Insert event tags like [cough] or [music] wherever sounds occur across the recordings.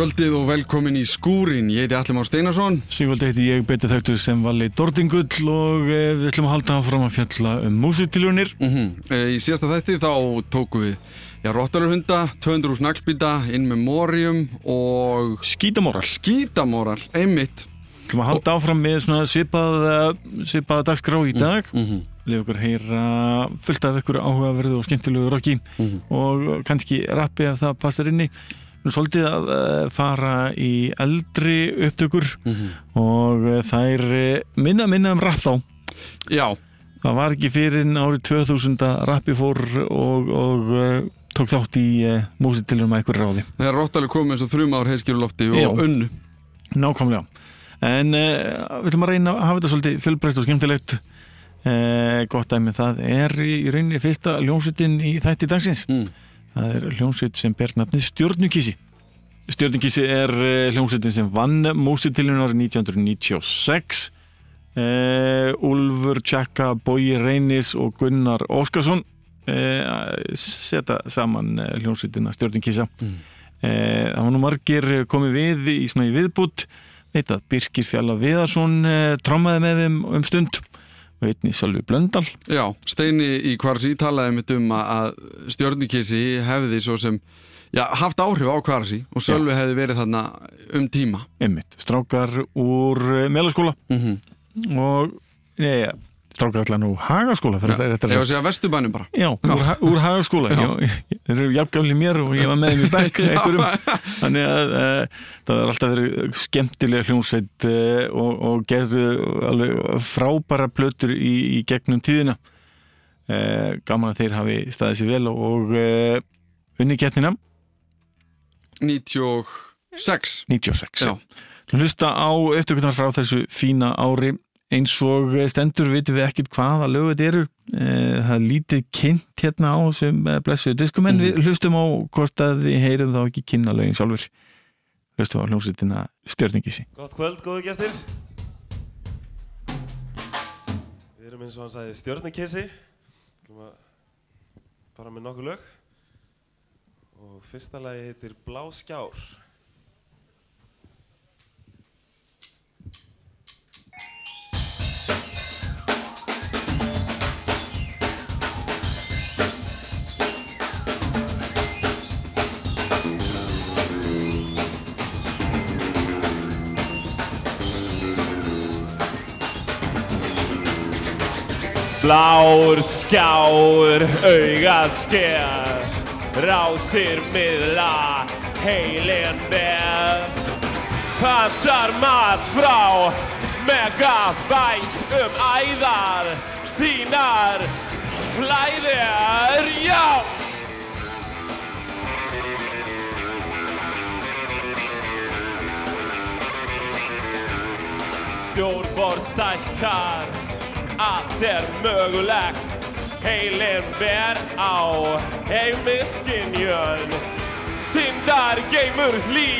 kvöldið og velkomin í skúrin. Ég heiti Allimár Steinarsson. Sigvaldi heiti ég betið þauktuð sem vali Dordingull og eh, við ætlum að halda áfram að fjalla um músitiljónir. Mm -hmm. Í síðasta þætti þá tókum við já, Rottalurhunda, 200 úr snaglbýta, In Memoriam og Skítamóral. Skítamóral, einmitt. Við ætlum að halda áfram með svipað, svipað dagskrá í dag. Mm -hmm. Leif okkur heyra fullt af ykkur áhugaverðu og skemmtilegu rocki Mm -hmm. og kannski rappi ef það passar inni. Svolítið að eh, fara í eldri upptökur Mhm. og eh, þær eh, minna minna um rapp þá. Já, Það var ekki fyrir árið 2000 að rappi fór og, og uh, tók þátt í uh, músitilunum að ykkur ráði. þegar Rottalur kom eins og þrjum ár heiskjörulofti og Já. unnu. Nákvæmlega. En uh, við ætlum að reyna að hafa þetta svolítið fjölbreytt og skemmtilegt. Gott dæmi það er í rauninni fyrsta hljómsveitin í þætti dagsins. Mm. Það er hljómsveit sem ber nafnið Stjörnukísi. Stjörnukísi er uh, hljómsveitin sem vann músitilunum árið 1996. Uh, Úlfur Tjekka, Bói Reynis og Gunnar Óskarsson uh, setja saman uh, hljómsveitina Stjörnukísa. Mm. Eh, það var nú margir komið við í svona í viðbútt Birkir Fjalla Viðarsson eh, trommaði með þeim um stund og einni Sölvi Blöndal. Já, Steini í Kvarsi talaði mitt um að- stjörnukissi hefði svo sem já, haft áhrif á Kvarsi og Sölvi hefði verið þarna um tíma. einmitt, strákar úr eh, Melaskóla. Mm og neða, strákar allan úr Hagaskóla fyrir þetta Ég var að segja Vesturbænum bara. Já, úr, Ha- úr Hagaskóla. [laughs] Þeir eru jafngamli mér og ég var með þeim í [laughs] einhverjum. Þannig að uh, það er alltaf verið skemmtilega hljómsveit uh, og, og gerðu alveg frábæra plötur í, í gegnum tíðina uh, Gaman að þeir hafi staðið sér vel og unni getnina 96. 96 Já. Hlusta á eftirkvöldar frá þessu fína ári eins og stendur vitum við ekkit hvaða lögu þetta eru. Eh, það er lítið kynnt hérna á sem blessuðu diskum en Mhm. við hlustum á hvort að við heyrum þá ekki kynna lögin sjálfur hlustum á hljómsveitina stjörningísi Gott kvöld, góðu gestir. Við erum eins og hann erum að fara með nokkuð lög. Og fyrsta lagi heitir Blá skjár Blár skjár, augað sker Rásir miðla, heilin með Pantar mat frá Megabæt um æðar Þínar flæðir, já. Stjórnborð stækkar Allt er mögulegt. Heilin ber á. Heimiskinjön Syndar geymur hlý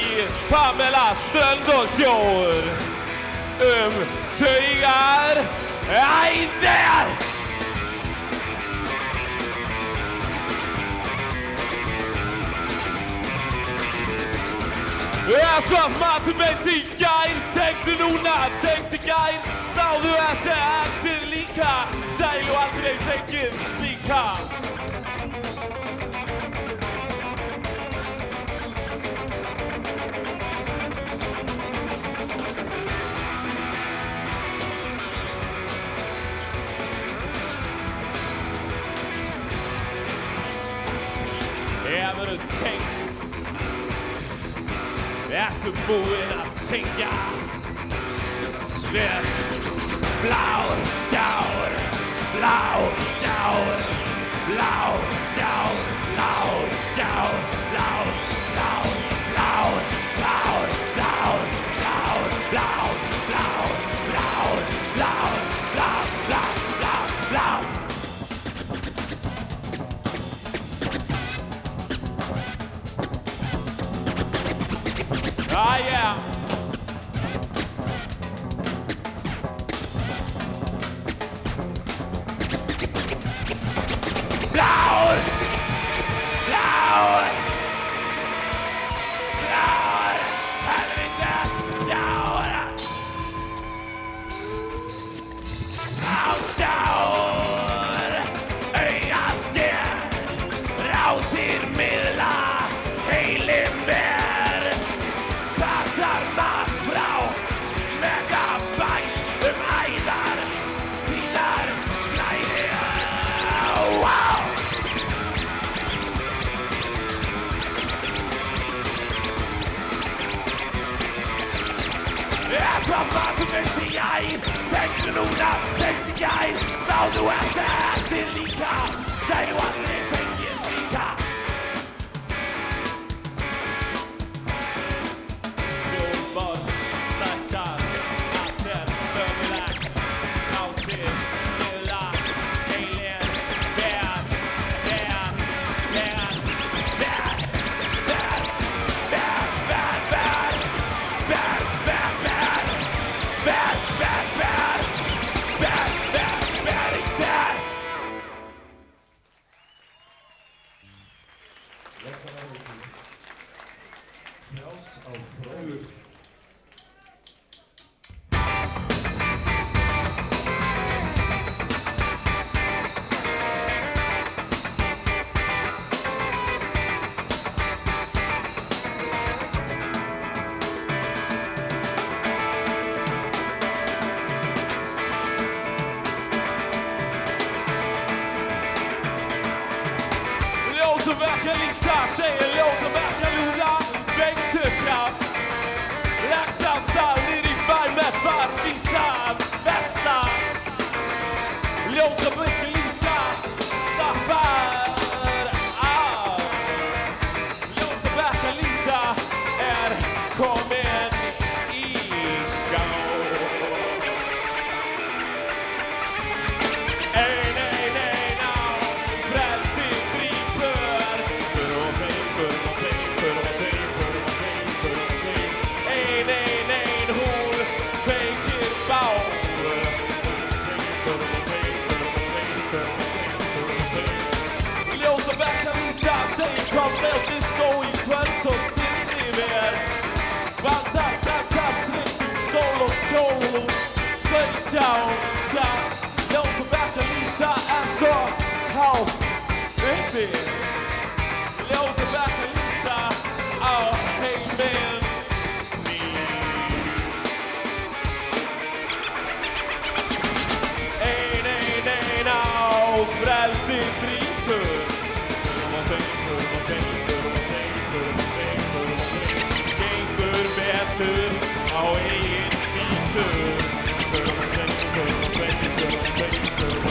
Pamela strönd og sjór. Um taugar. Æðir Ég svaf matur beint í gær. Tenktu núna, tenktu gær. Snáðu þessi axir líka Sæl og aldrei fengið slíka Hefur tengt Ertu búinn að tengja Við blá skjár Blá skjár Blá skjár Blá skjár Blá, blá, blá Blá, blá, blá Blá, blá, blá Blá, blá, blá, blá, blá Ah, yeah. Blár! Blár! How do I act illegal? They want Make it go, make it go.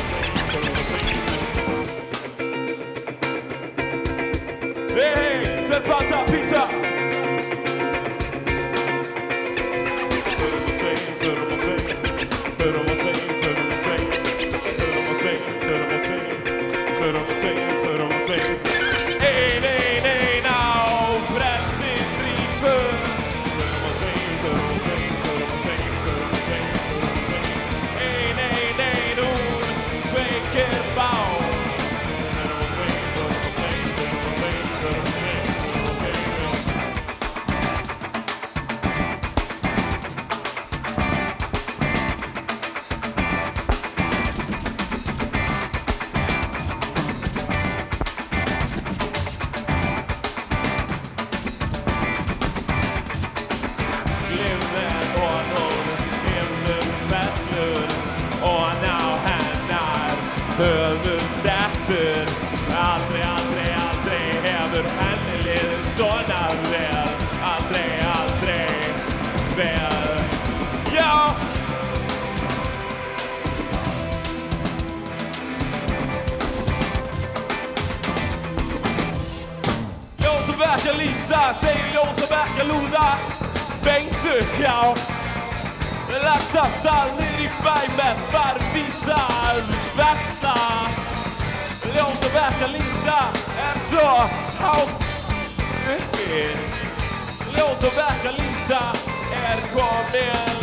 Þetta er komin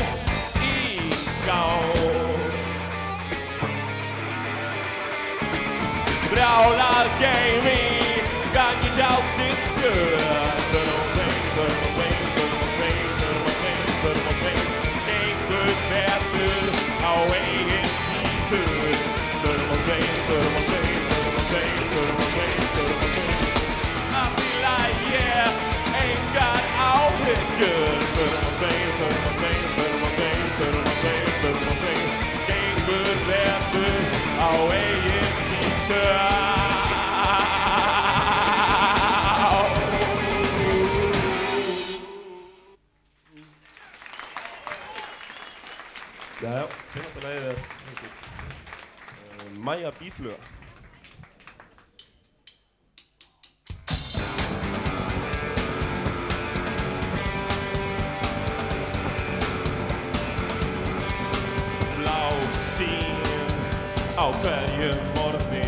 í gán Brálað geimi senasta lagið er heitir, uh, Maja Bífluga. Blá sín á hverjum morgni.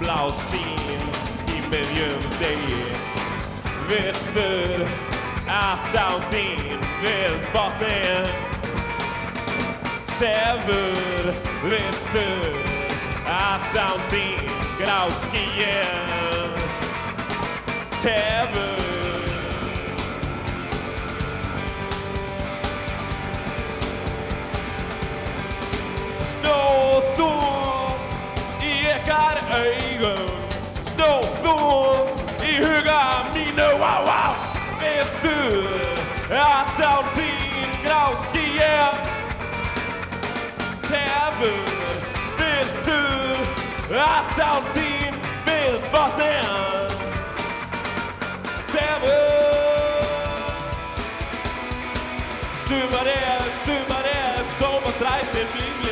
Blá sín í miðjum degi. Vittur allt á þín við botnin Sefur vittur allt á þín grá skíin Tefur. Snóþúnt í ykkar augum? Snóþúnt í huga mínu? Vittu Allt á þín gráski vittu Allt á þín við botnin Sefur Sumarið, sumarið, skópastrætin blíð, blíð, blíð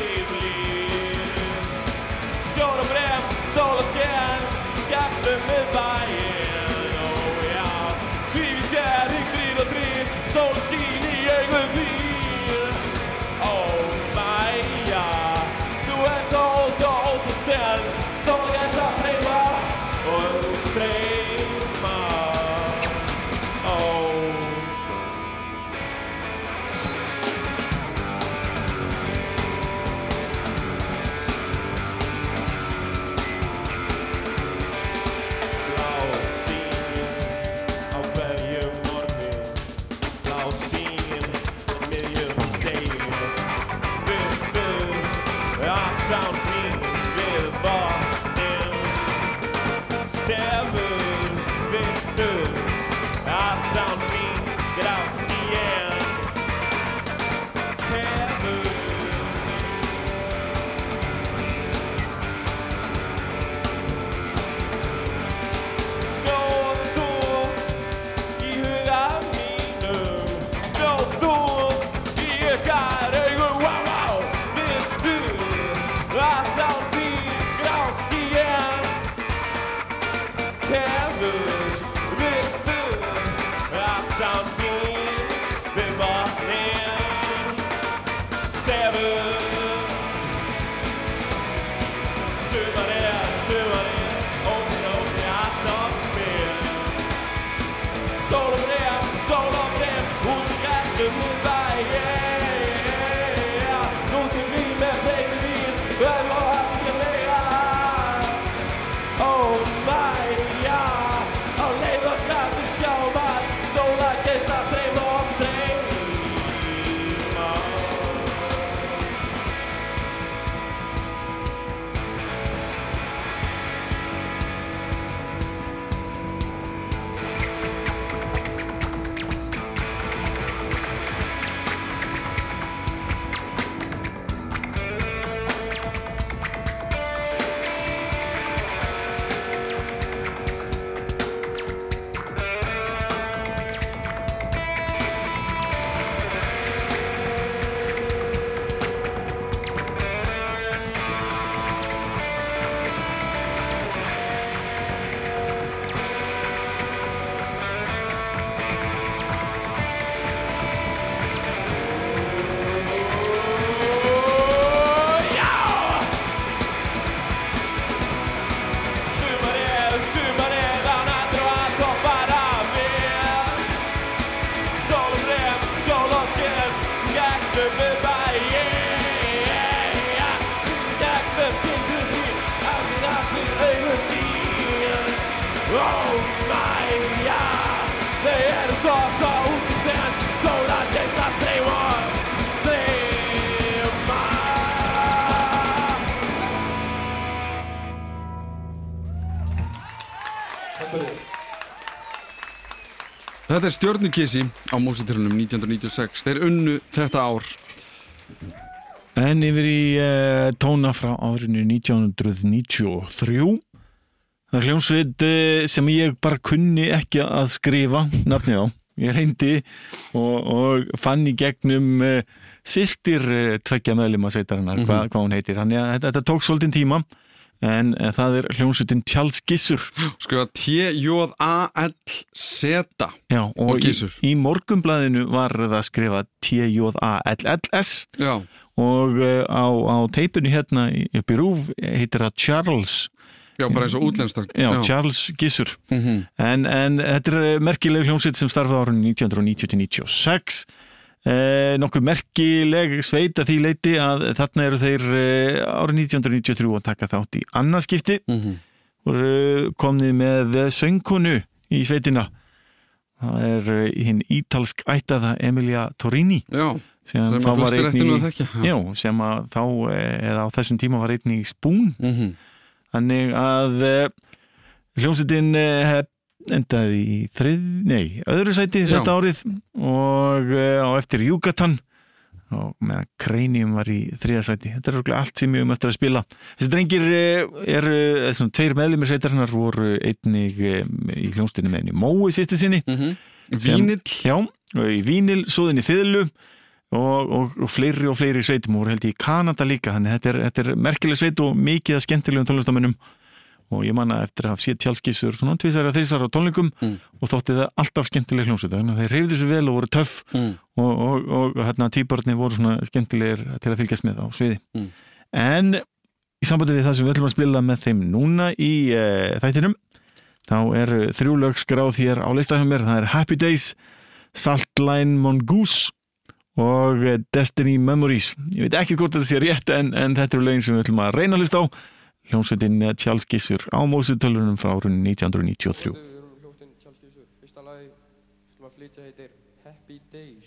Þetta er stjörnukissi á músitilunum 1996 Þeir unnu þetta ár. En yfir í uh, tóna frá árinu 1993 Það er hljómsveit uh, sem ég bara kunni ekki að skrifa nafnið á. Ég reyndi og, og fann í gegnum uh, sýstir uh, tveggja meðlima sveitarinnar, mm hvað, hvað hún heitir. Þannig að þetta, þetta tók svolítinn tíma en uh, það er hljómsveitin Charles Gissur. Skrifa T-J-A-L-Z Já, og, Og í, Gissur. í morgumblæðinu var það skrifað T-J-A-L-L-S Já, og uh, á, á teipinu hérna í- upp í rúf heitir það Charles. Já bara eins og útlenstak já, Charles Gissur. Mm en, en þetta er eh, merkileg hljómsveit sem starfaði árun 1990-96 eh, nokkuð merkileg sveit að því leiti að þarna eru þeir eh, árið 1993 að taka þátt í annarskipti -hmm. og eh, komnið með söngkonu í sveitina. Það er eh, hinn ítalsk ættaða Emilia Torini Já, sem, er þá var einnig sem að þá, eh, eða á þessum tíma var einnig í spún, mm -hmm. þannig að uh, hljómsveitin uh, endaði í þrið, nei, öðru sæti Já. þetta árið og uh, á eftir Júkatan og meðan Kreinium var í þriða sæti. Þetta er örugglega allt sem ég um eftir að spila. Þessi drengir uh, eru uh, svona, tveir meðlumir sveitarinnar voru einnig í hljómsveitinu með henni Mói sýsti sinni. Vínill. Já, og í Vínil, svoðinni Fiðlu. Og, og, og fleiri og fleiri sveitum og voru held í Kanada líka. Þannig þetta er, þetta er merkileg sveit og mikið að skemmtilegum tónlistamönnum og ég manna eftir að hafa séð tjálskissur svona tvisar að þrísar á tónleikum Mm. og þótti það alltaf skemmtileg að þeir reyfðu svo vel og voru töff mm. og, og, og, hérna tíbarni voru svona skemmtilegir til að fylgjast með á sviði Mm. en í sambandi við það sem við ætlum að spila með þeim núna í uh, þættinum þá er þrjú lög skráð hér á listahjá mér, það er Happy Days Saltline Mongoose og eh, Destiny Memories ég veit ekki hvort þetta sé rétt en, en þetta eru lögin sem við ætlum að reyna að hlusta á hljómsveitin Charles Gissur á mósutölunum frá árunni 1993 Við erum hljóttinn Tjálskísur. Fyrsta lagi sem að flytja heitir Happy Days.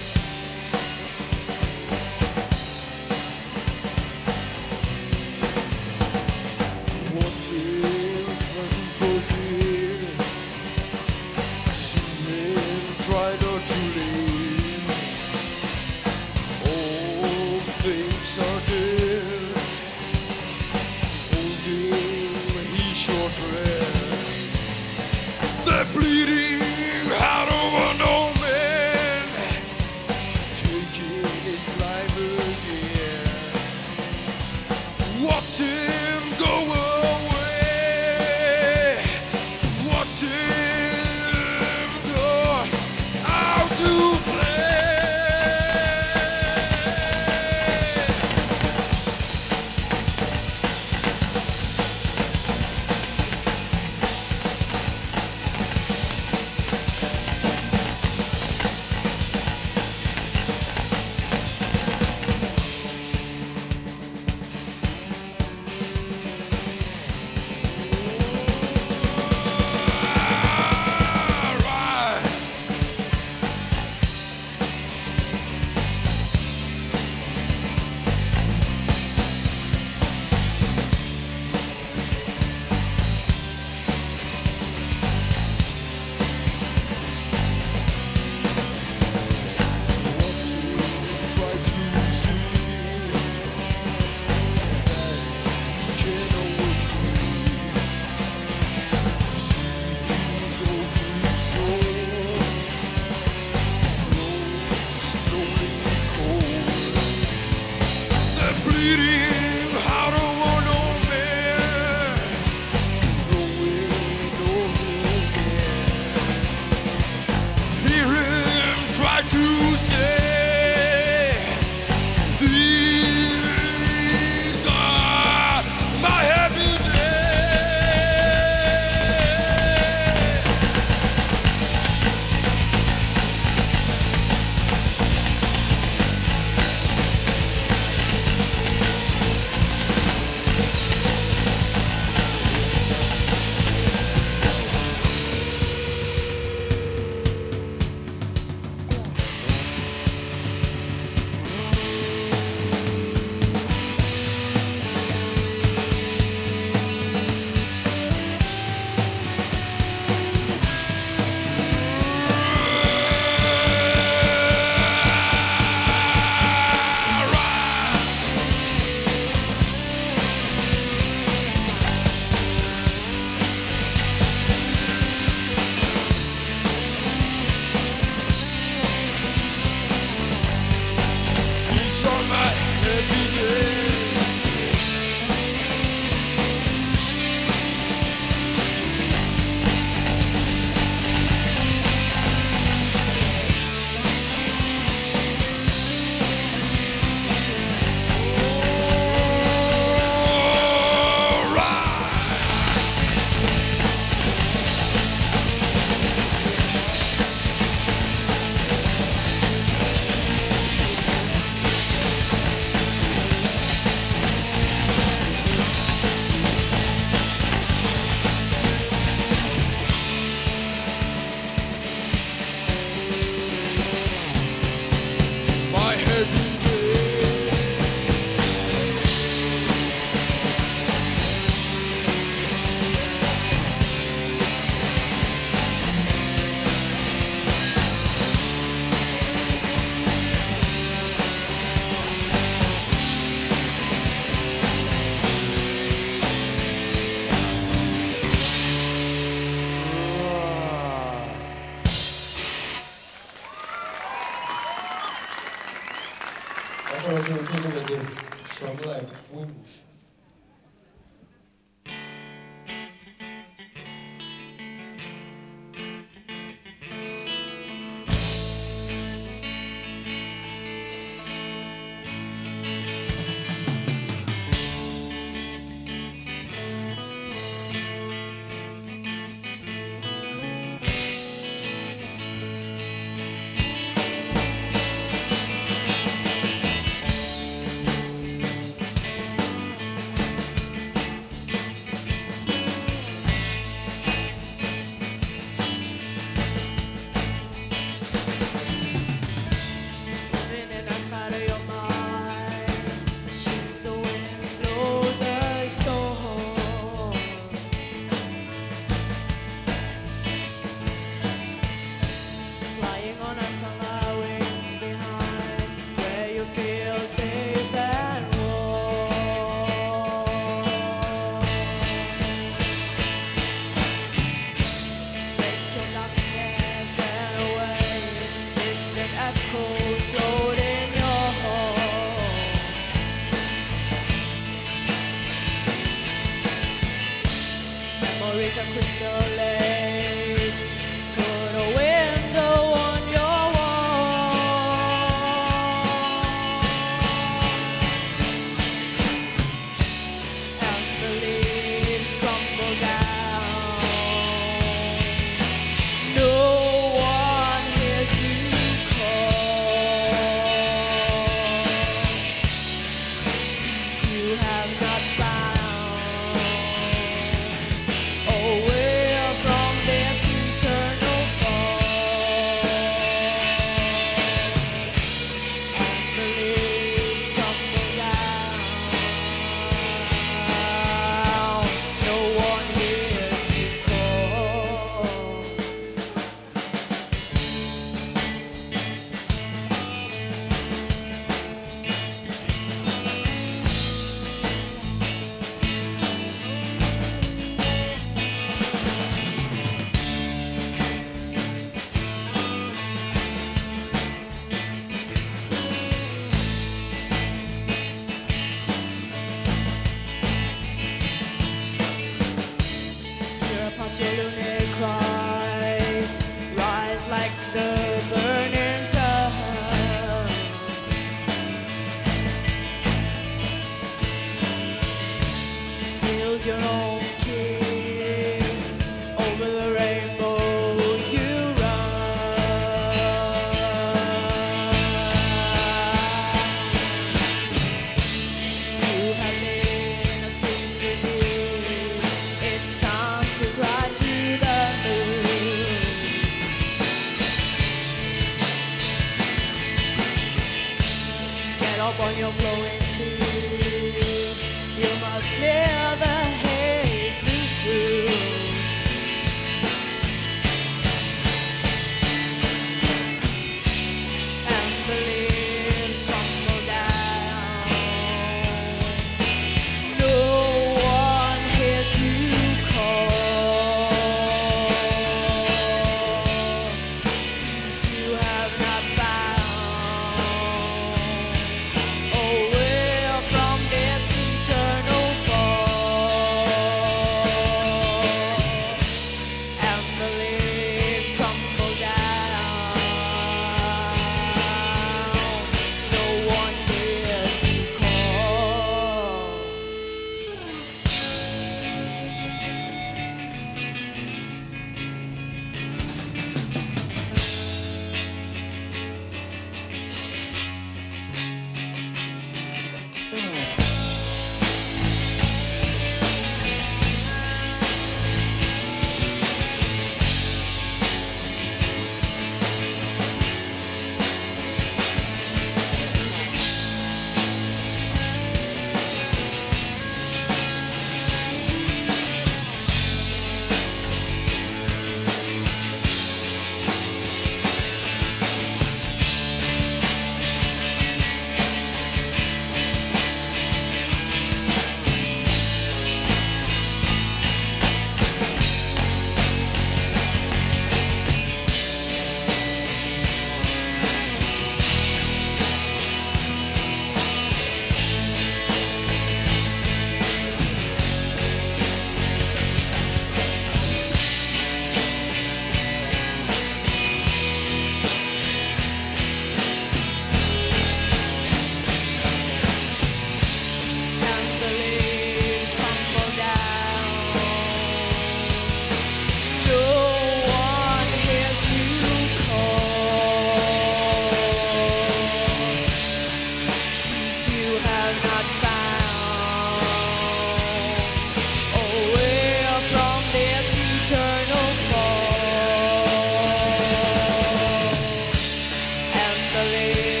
family.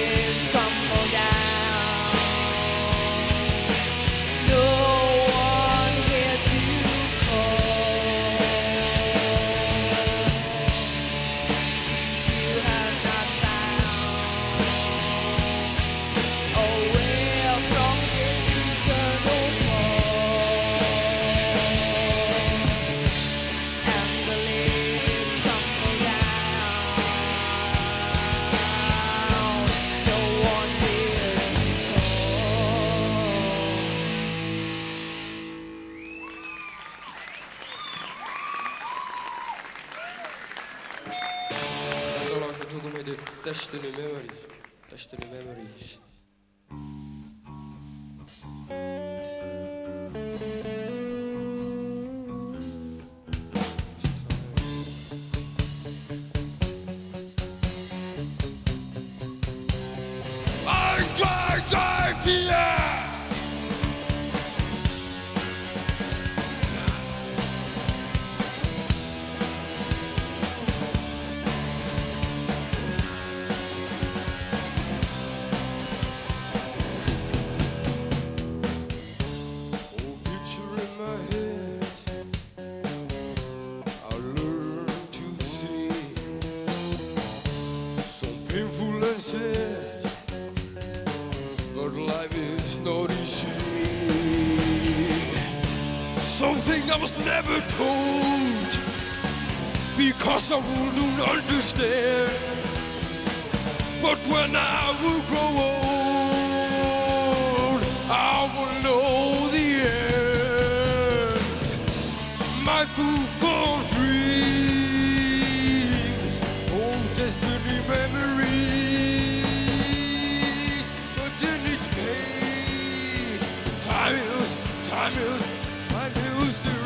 my news, my music.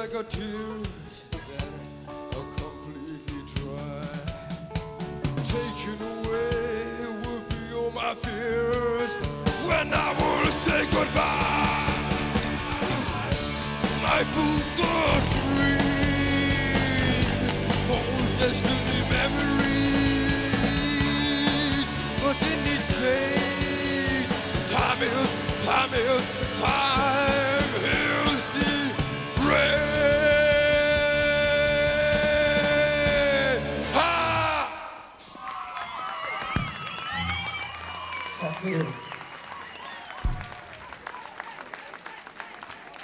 Like a tears that are completely dry. Taken away will be all my fears when I will say goodbye. My book dreams, old destiny memories, but in its pain, time is, time is, time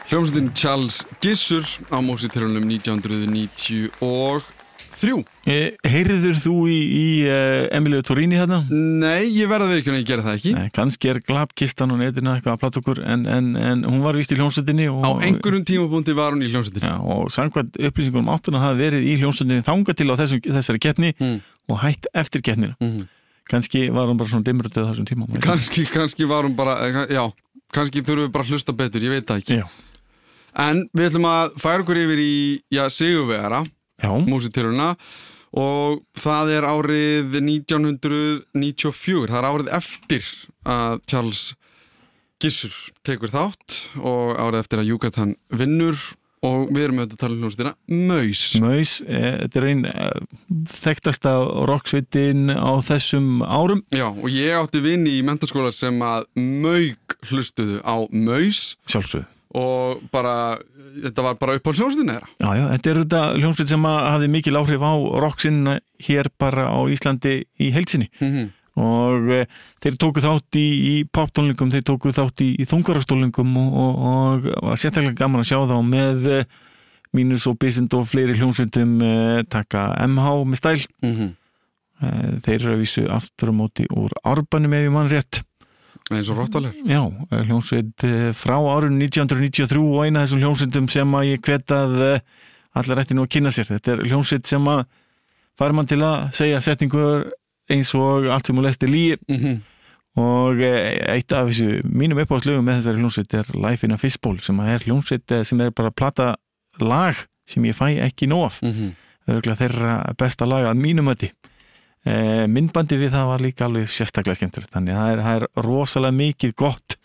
Hljómsveitin Charles Gissur á Mósitilunum 1993 E, heyrður þú í, í uh, Emilio Torini þarna? Nei, ég ekki að ég gera það ekki Nei, kannski er glabkistan og netinu eitthvað að platta okkur en, en, en hún var vist í hljómsveitinni Á einhverjum tímabúndi var hún í hljómsveitinni Já, og samkvæmt upplýsingum áttuna hafi verið í hljómsveitinni þanga til á þessum, þessari keppni Mm. og hætt eftir keppnina Mhm. kannski var hún bara svona dimröldið þessum tíma Kanski, kannski var hún bara, eh, já kannski þurfum við bara að hlusta betur, ég veit það ekki Já. En við ætlum að færa okkur yfir í, Sigurvegara Já, músitiluna og það er árið 1994 það er árið eftir að Charles Gissur tekur þátt og árið eftir að Yucatan vinnur. Og við erum auðvitað að tala um hljómsveitina Maus. Maus, eh, þetta er einn eh, þekktasta rocksveitin á þessum árum. Já, og ég átti vini í mentaskóla sem að maug hlustuðu á Maus. Sjálfsögðu og bara, þetta var bara upp á hljómsveitina þeirra. Já, já, þetta er þetta hljómsveit sem hafði mikil áhrif á rocksinna hér bara á Íslandi í heilsinni mm og e, þeir tóku þátt í, í poptólningum, þeir tóku þátt í, í þungarastólningum og, og, og sérstaklega gaman að sjá þá með e, mínus og bisind og fleiri hljómsveitum e, taka MH með stæl. -hmm. e, þeir eru að vísu aftur á móti úr árbanum ef ég mann rétt eins og Rottalir Já, e, hljómsveit e, frá árun 1993 og eina þessum hljómsveitum sem að ég hvetað e, allar ætti nú að kynna sér. Þetta er hljómsveit sem að fær mann til að segja setningur eins og allt sem hún lesti líi mm -hmm. og eh, eitt af þessu mínum uppáðslögum með þessari hljómsveit er Life in a Fistball sem er hljómsveit eh, sem er bara plata lag sem ég fæ ekki nóg af. Það er örugglega þeirra besta lag að mínum ötti e, myndbandi við það var líka alveg sérstaklega skemmtilegt. Þannig að það er, það er rosalega mikið gott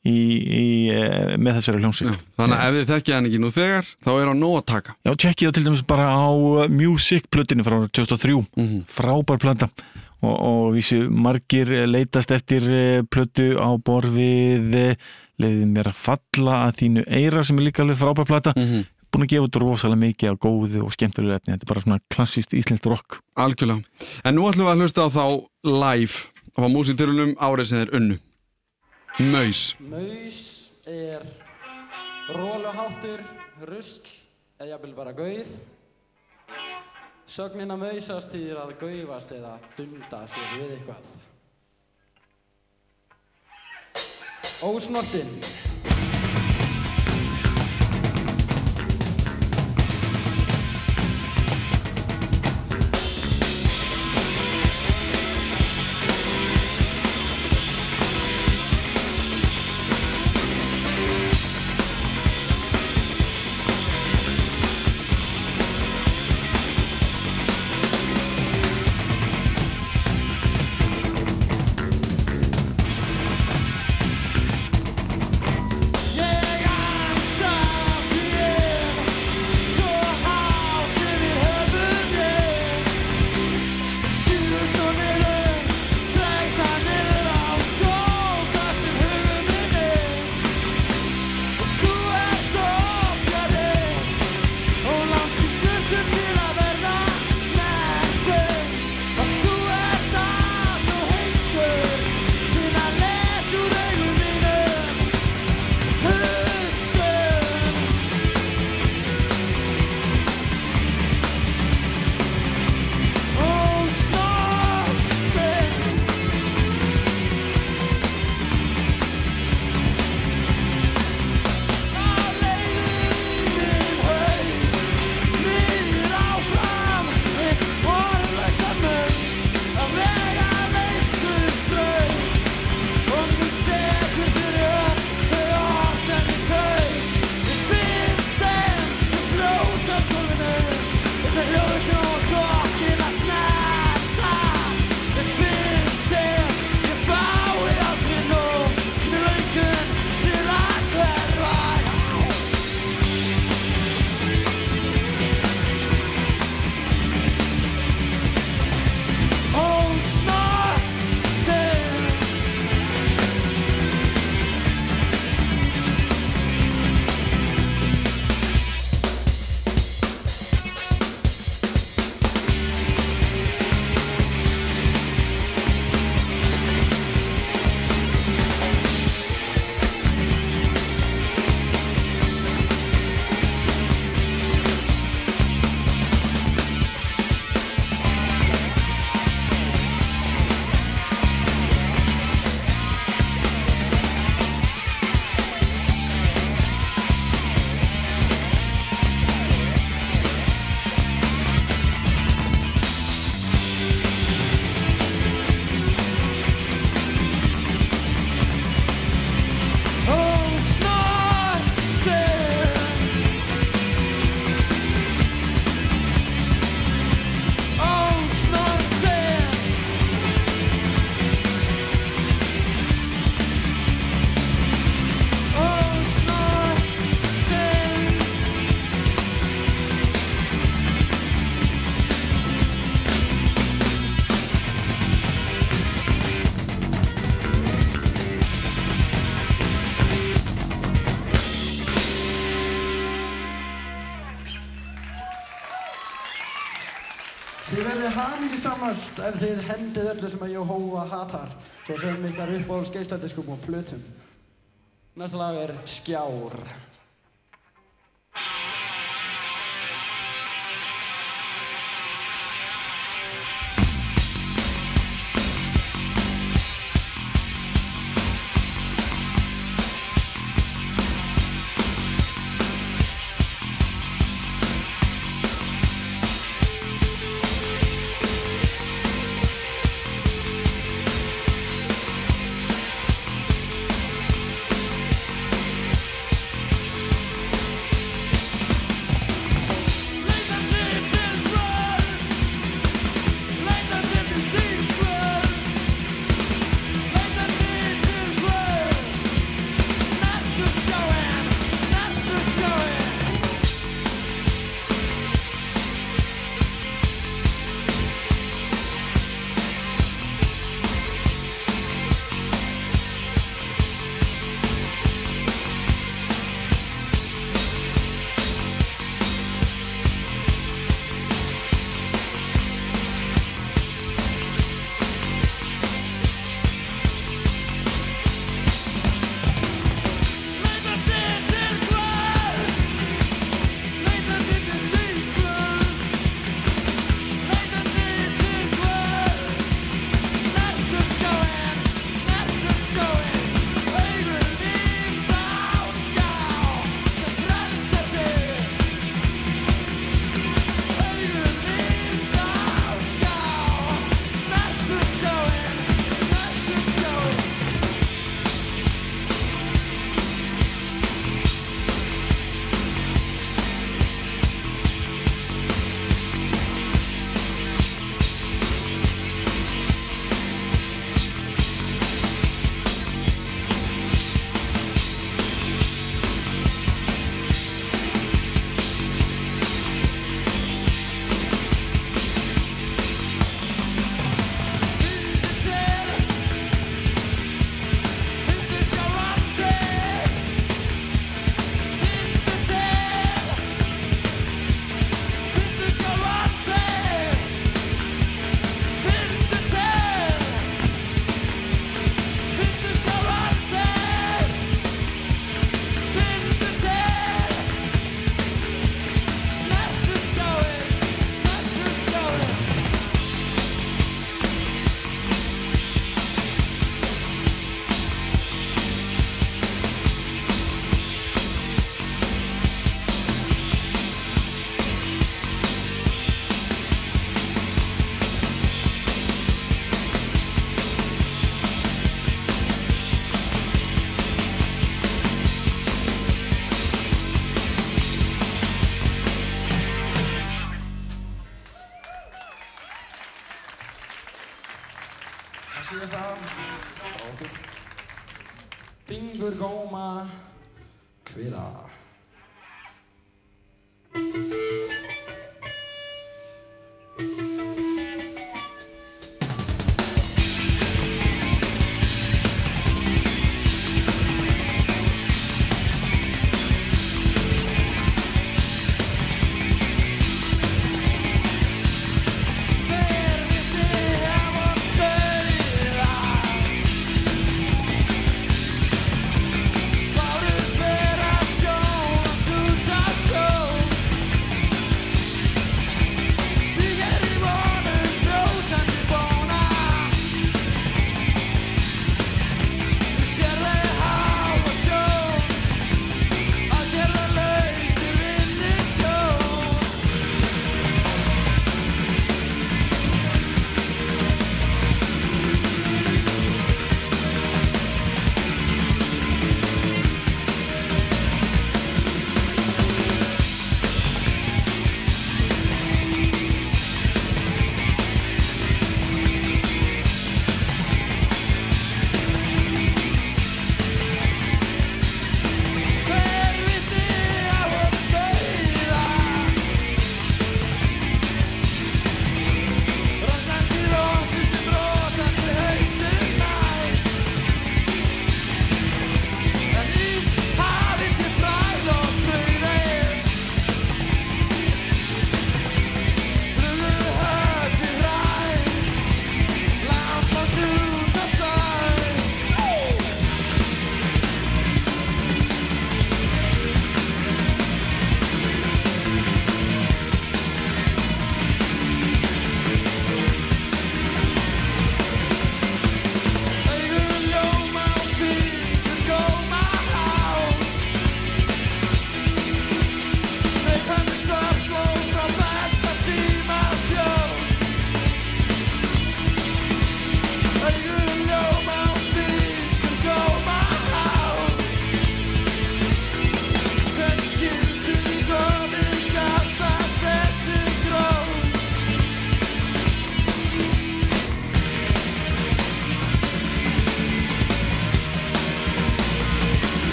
í, í, e, með þessari hljómsveit. Þannig að ef þið þekkja hann ekki nú þegar þá er hann nóg að taka. Já, tjekkið það til dæmis bara á uh, Music plötinu frá árið 2003 Mhm. frábær plata. Og, og vísu margir eh, leitast eftir eh, plötu á borfið leiðið mér að falla að þínu eira sem er líka alveg frábær plata. Mhm. Búin að gefa þetta rosalega mikið á góðu og skemmtilegu efni þetta er bara svona klassíst íslenskt rock Algjörlega. En nú ætlum við að hlusta á þá live á músitilunum árið sem þeir unnu. Maus. Maus er róluháttur, rusl eða jafnvel bara gauð. Sögnin að mausast þýðir að gaufast eða dunda sér við eitthvað. Ósnortinn. Ef þið hendið öllu sem að Jóhóa hatar, svo sem ykkar uppáhalds geisladiskum og plötum. Næsta lag er Skjár.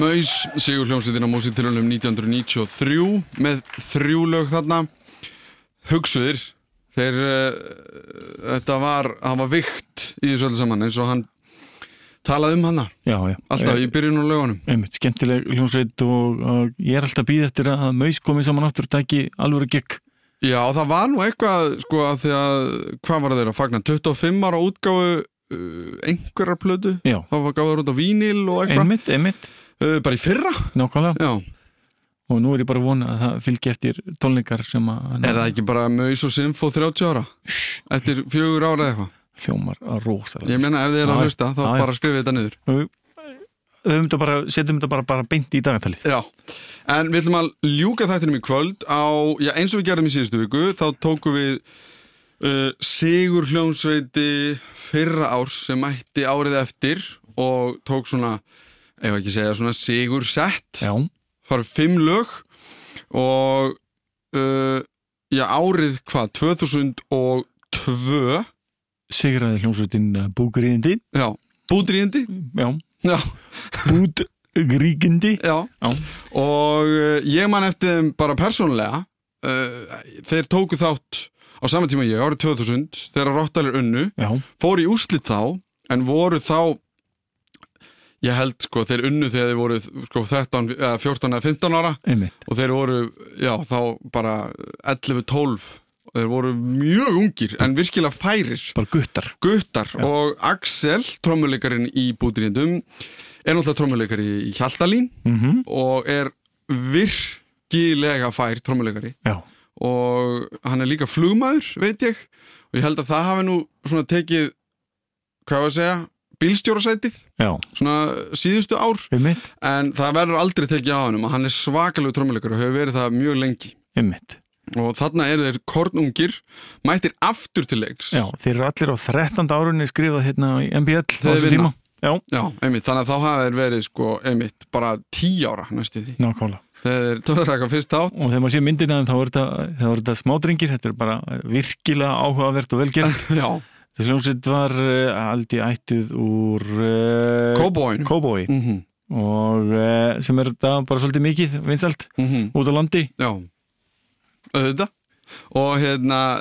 Maus, Sigur hljómsveitin á músiktilunum 1993 með þrjú lög þarna. Hugsuðir þeir uh, þetta var, hann var vikt í þessu öllu saman eins og hann talaði um já. alltaf í byrjun og lögunum. Einmitt, skemmtileg hljómsveit og, og ég er alltaf að býða eftir að maus komið saman aftur og taki alvöru gegg. Já, það var nú eitthvað sko að því að, hvað var þeir að fagna 25 ára útgáfu uh, einhverjar plötu, Já, það var gáður út á vínil og eitthvað, einmitt, einmitt, bara í fyrra. Nákvæmlega. Já, Og nú er ég bara að vona að það fylgi eftir tónleikar sem að er það ekki bara Maus og Sinfo 30 ára? Eftir fjögur ára eða eitthvað? Hljómar að rosalega. Ég meina ef þið er að hlusta þá bara skrifið þetta niður. Þetta bara, setjum þetta bara, bara beint í dagatalið. Já, en við ætlum að ljúka þættinum í kvöld á, já eins og við gerðum í síðustu viku þá tókum við uh, Sigur hljómsveiti fyrra árs sem mætti árið eftir og tók svona, ef ekki segja svona Sigur sett. Já, farið fimm lög og uh, já árið hvað, 2002 sigraði hljómsveitin Búgríðindi. já, búdríðindi Já, já, Búdríkindi. já. Já. og uh, ég man eftir þeim bara persónulega uh, þeir tóku þátt á sama tíma ég, árið 2000 þegar Rottalir unnu, Já, fóru í úrslit þá en voru þá ég held sko, þeir unnu þegar þeir voru sko 13, eða 14 eða 15 ára. Einmitt. og þeir voru, já, þá bara 11-12 og þeir voru mjög ungir en virkilega færir. Bara guttar. guttar. Já. og Axel, trommuleikarinn í búdrýndum er náttúrulega trommuleikari í Hjaltalín. Mm og er virkilega fær trommuleikari. Já, og hann er líka flugmaður, veit ég. Og ég held að það hafi nú svona tekið hvað var að segja, bílstjórasætið svona síðustu ár einmitt, en það verður aldrei tekið á hann hann er svakalegu trommuleikari og hefur verið það mjög lengi einmitt. og þarna eru þeir kornungir mættir aftur til leiks Já, þeir eru allir á 13. árunni skrifað hérna í MBL þessu tíma. Já, Já, einmitt, þannig að þá hafa þeir verið sko, einmitt, bara tíu ára næstu því nákvæmlega. þeir tóðu taka fyrst átt Og þegar maður sé myndina þá er þetta, smádringir, þetta er bara virkilega áhugavert og velgert. [laughs] Já, Þessi hljómsveit var uh, aldrei ættuð úr Cowboyin Cowboy mm -hmm. og uh, sem er þetta bara svolítið mikið vinsalt út á landi. Já, auðvitað. Og hérna,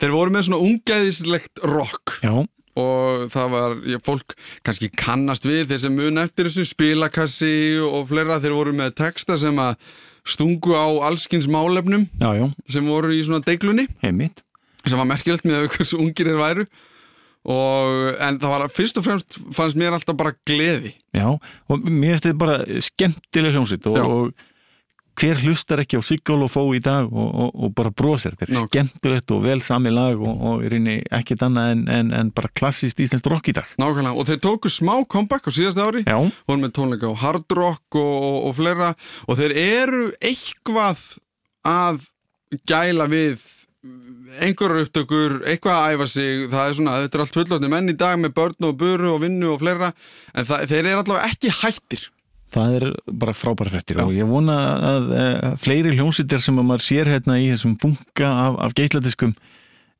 þeir voru með svona ungæðislegt rock. Já, og það var, já, fólk kannski kannast við þeir sem mun eftir þessu spilakassi og fleira, þeir voru með texta sem að stungu á allskins málefnum já, já, sem voru í svona deiglunni. Heimitt. sem var merkilegt með hversu ungir þeir væru og, en það var fyrst og fremst fannst mér alltaf bara gleði. Já, og mér finnst þetta bara skemmtileg hljómsveit og, og hver hlustar ekki á Sigol og Fó í dag og, og, og bara brosir, þetta er Ná. skemmtilegt og vel sami lag og, og í rauninni ekkert annað en, en, en bara klassist íslenskt rock í dag. nákvæmlega, og þeir tóku smá comeback á síðasta ári. Voru með tónleika á hard rock og fleira. Og þeir eru eitthvað að gæla við einhverjar upptökur, eitthvað að æfa sig það er svona, þetta er allt fullotni menn í dag með börn og buru og vinnu og fleira en það, þeir eru allavega ekki hættir það er bara frábæra fréttir Já. og ég vona að e, fleiri hljómsveitir sem að maður sér hérna í þessum bunga af, af geisladiskum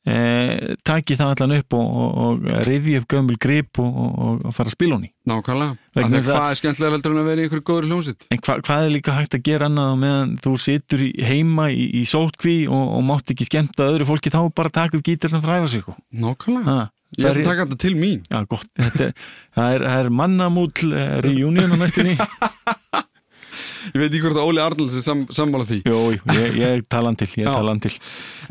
e, taki það allan upp og, og, og reyði upp gömul grip og, og, fara að spila nákvæmlega, Vegna af því þess að- hvað er skemmtilega veldur en að vera í einhverju góður hljómsitt En hva, hvað er líka hægt að gera annað meðan þú situr í, heima í, í sótkví og, og mátt ekki skemmta öðru fólki þá bara taka upp gítarinn og fræða sig sko. nákvæmlega, Ha, ég ætla að taka þetta til mín Já, gott. Það er, er mannamúll uh, reunion á næstunni. [laughs] ég veit ekki hvort að Óli Arnalds er sam, sammála því Jó, jú, ég, ég tala hann til, hann til.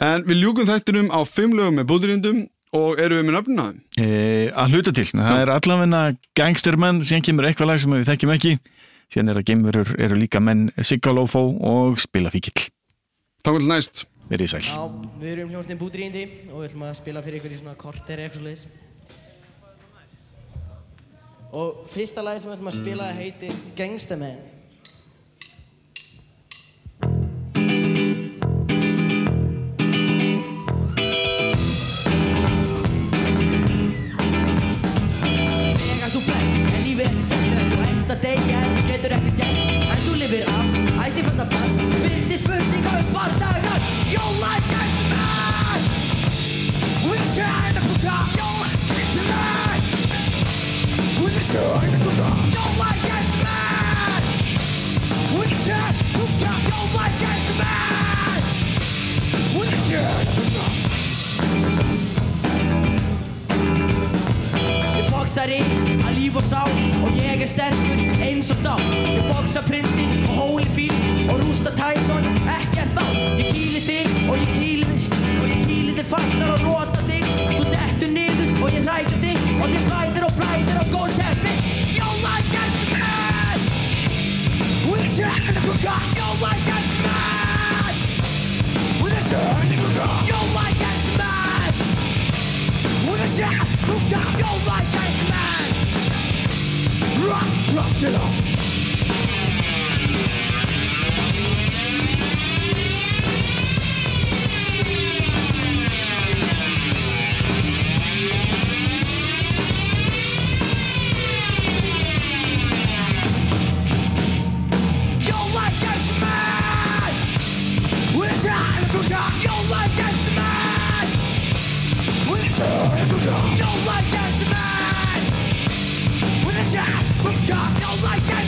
en við ljúkum þættinum á fimm lögum með búðurindum og eru við með nöfnina þeim? E, að hluta til, það er allavegna gangstermenn, síðan kemur eitthvað lag sem við þekkjum ekki, síðan er að geimurur eru líka menn Sigalófó og Spilafíkill. Takk fyrir næst Verið sæl. Já, við erum hljómsnið Búdrýndi og við ætlum að spila fyrir ykkur í svona korter. Og fyrsta lagi sem við ætlum að spila heitir Gangstaman. Sverðin skemmtir að þú ert að deyja en þú getur ekki gæt En þú lifir af, æsir fann að plan Spyrti spurninga um hvað það er Jó, like a man Við séum að hluta Jó, like a man Við séum að hluta Jó, like a man Við séum að hluta Jó, like a man Við séum að hluta boksari að líf og sá og ég er sterkur eins og stá ég boksa prinsinn og hóli fíl og rústa Tyson ekkert má ég kýli þig og ég kýli þig og ég kýli þig fagnar og róta þig. Þú dettur niður og ég hrætu þig og þið hræðir og bræðir og góð teppi Yo my god man with your hand in the book Yo my god man with your hand in the book Yo my god man shit Who got your life, man? Rock, rock it up one gets mad With a shot, but got no license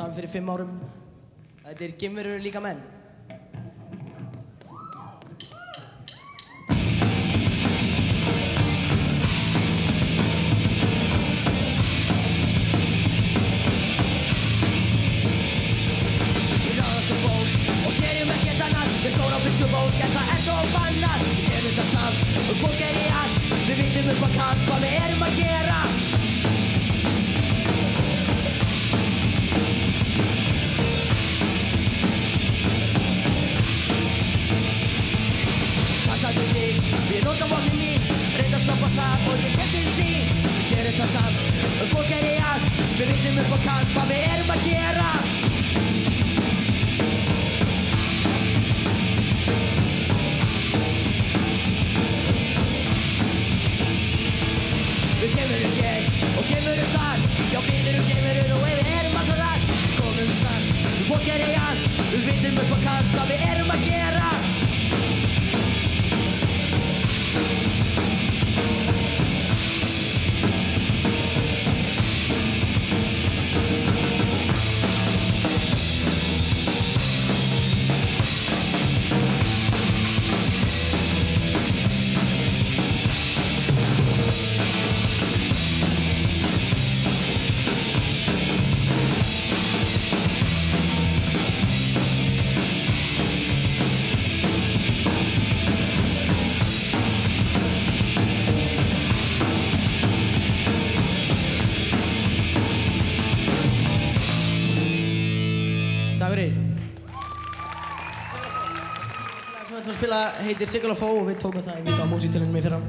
saman fyrir fimm árum. Þetta er Gimmerur líka menn. Paveiro, paqueiro é heitir Sigurla Fó og við tókum það í músitilunum í fyrra.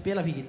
spiller vi.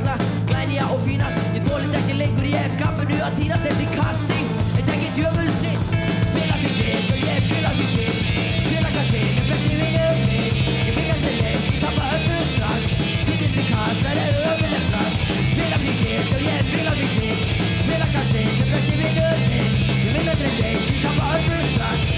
alla glænja og fínast. Ég þólit ekki lengur, ég er skamminu að týrast Þessi kassi, þetta ekki djöfulsinn Fela fyrir, og ég fela fyrir Fela kassi, en besti vinni um mig Ég fylgast þig leið, ég tappa öllu strax. Fyrir þessi kass, það er ömuleg strax. Fela fyrir, og ég fela fyrir Fela kassi, en besti vinni um mig Ég vinna þig leið, ég tappa öllu strax.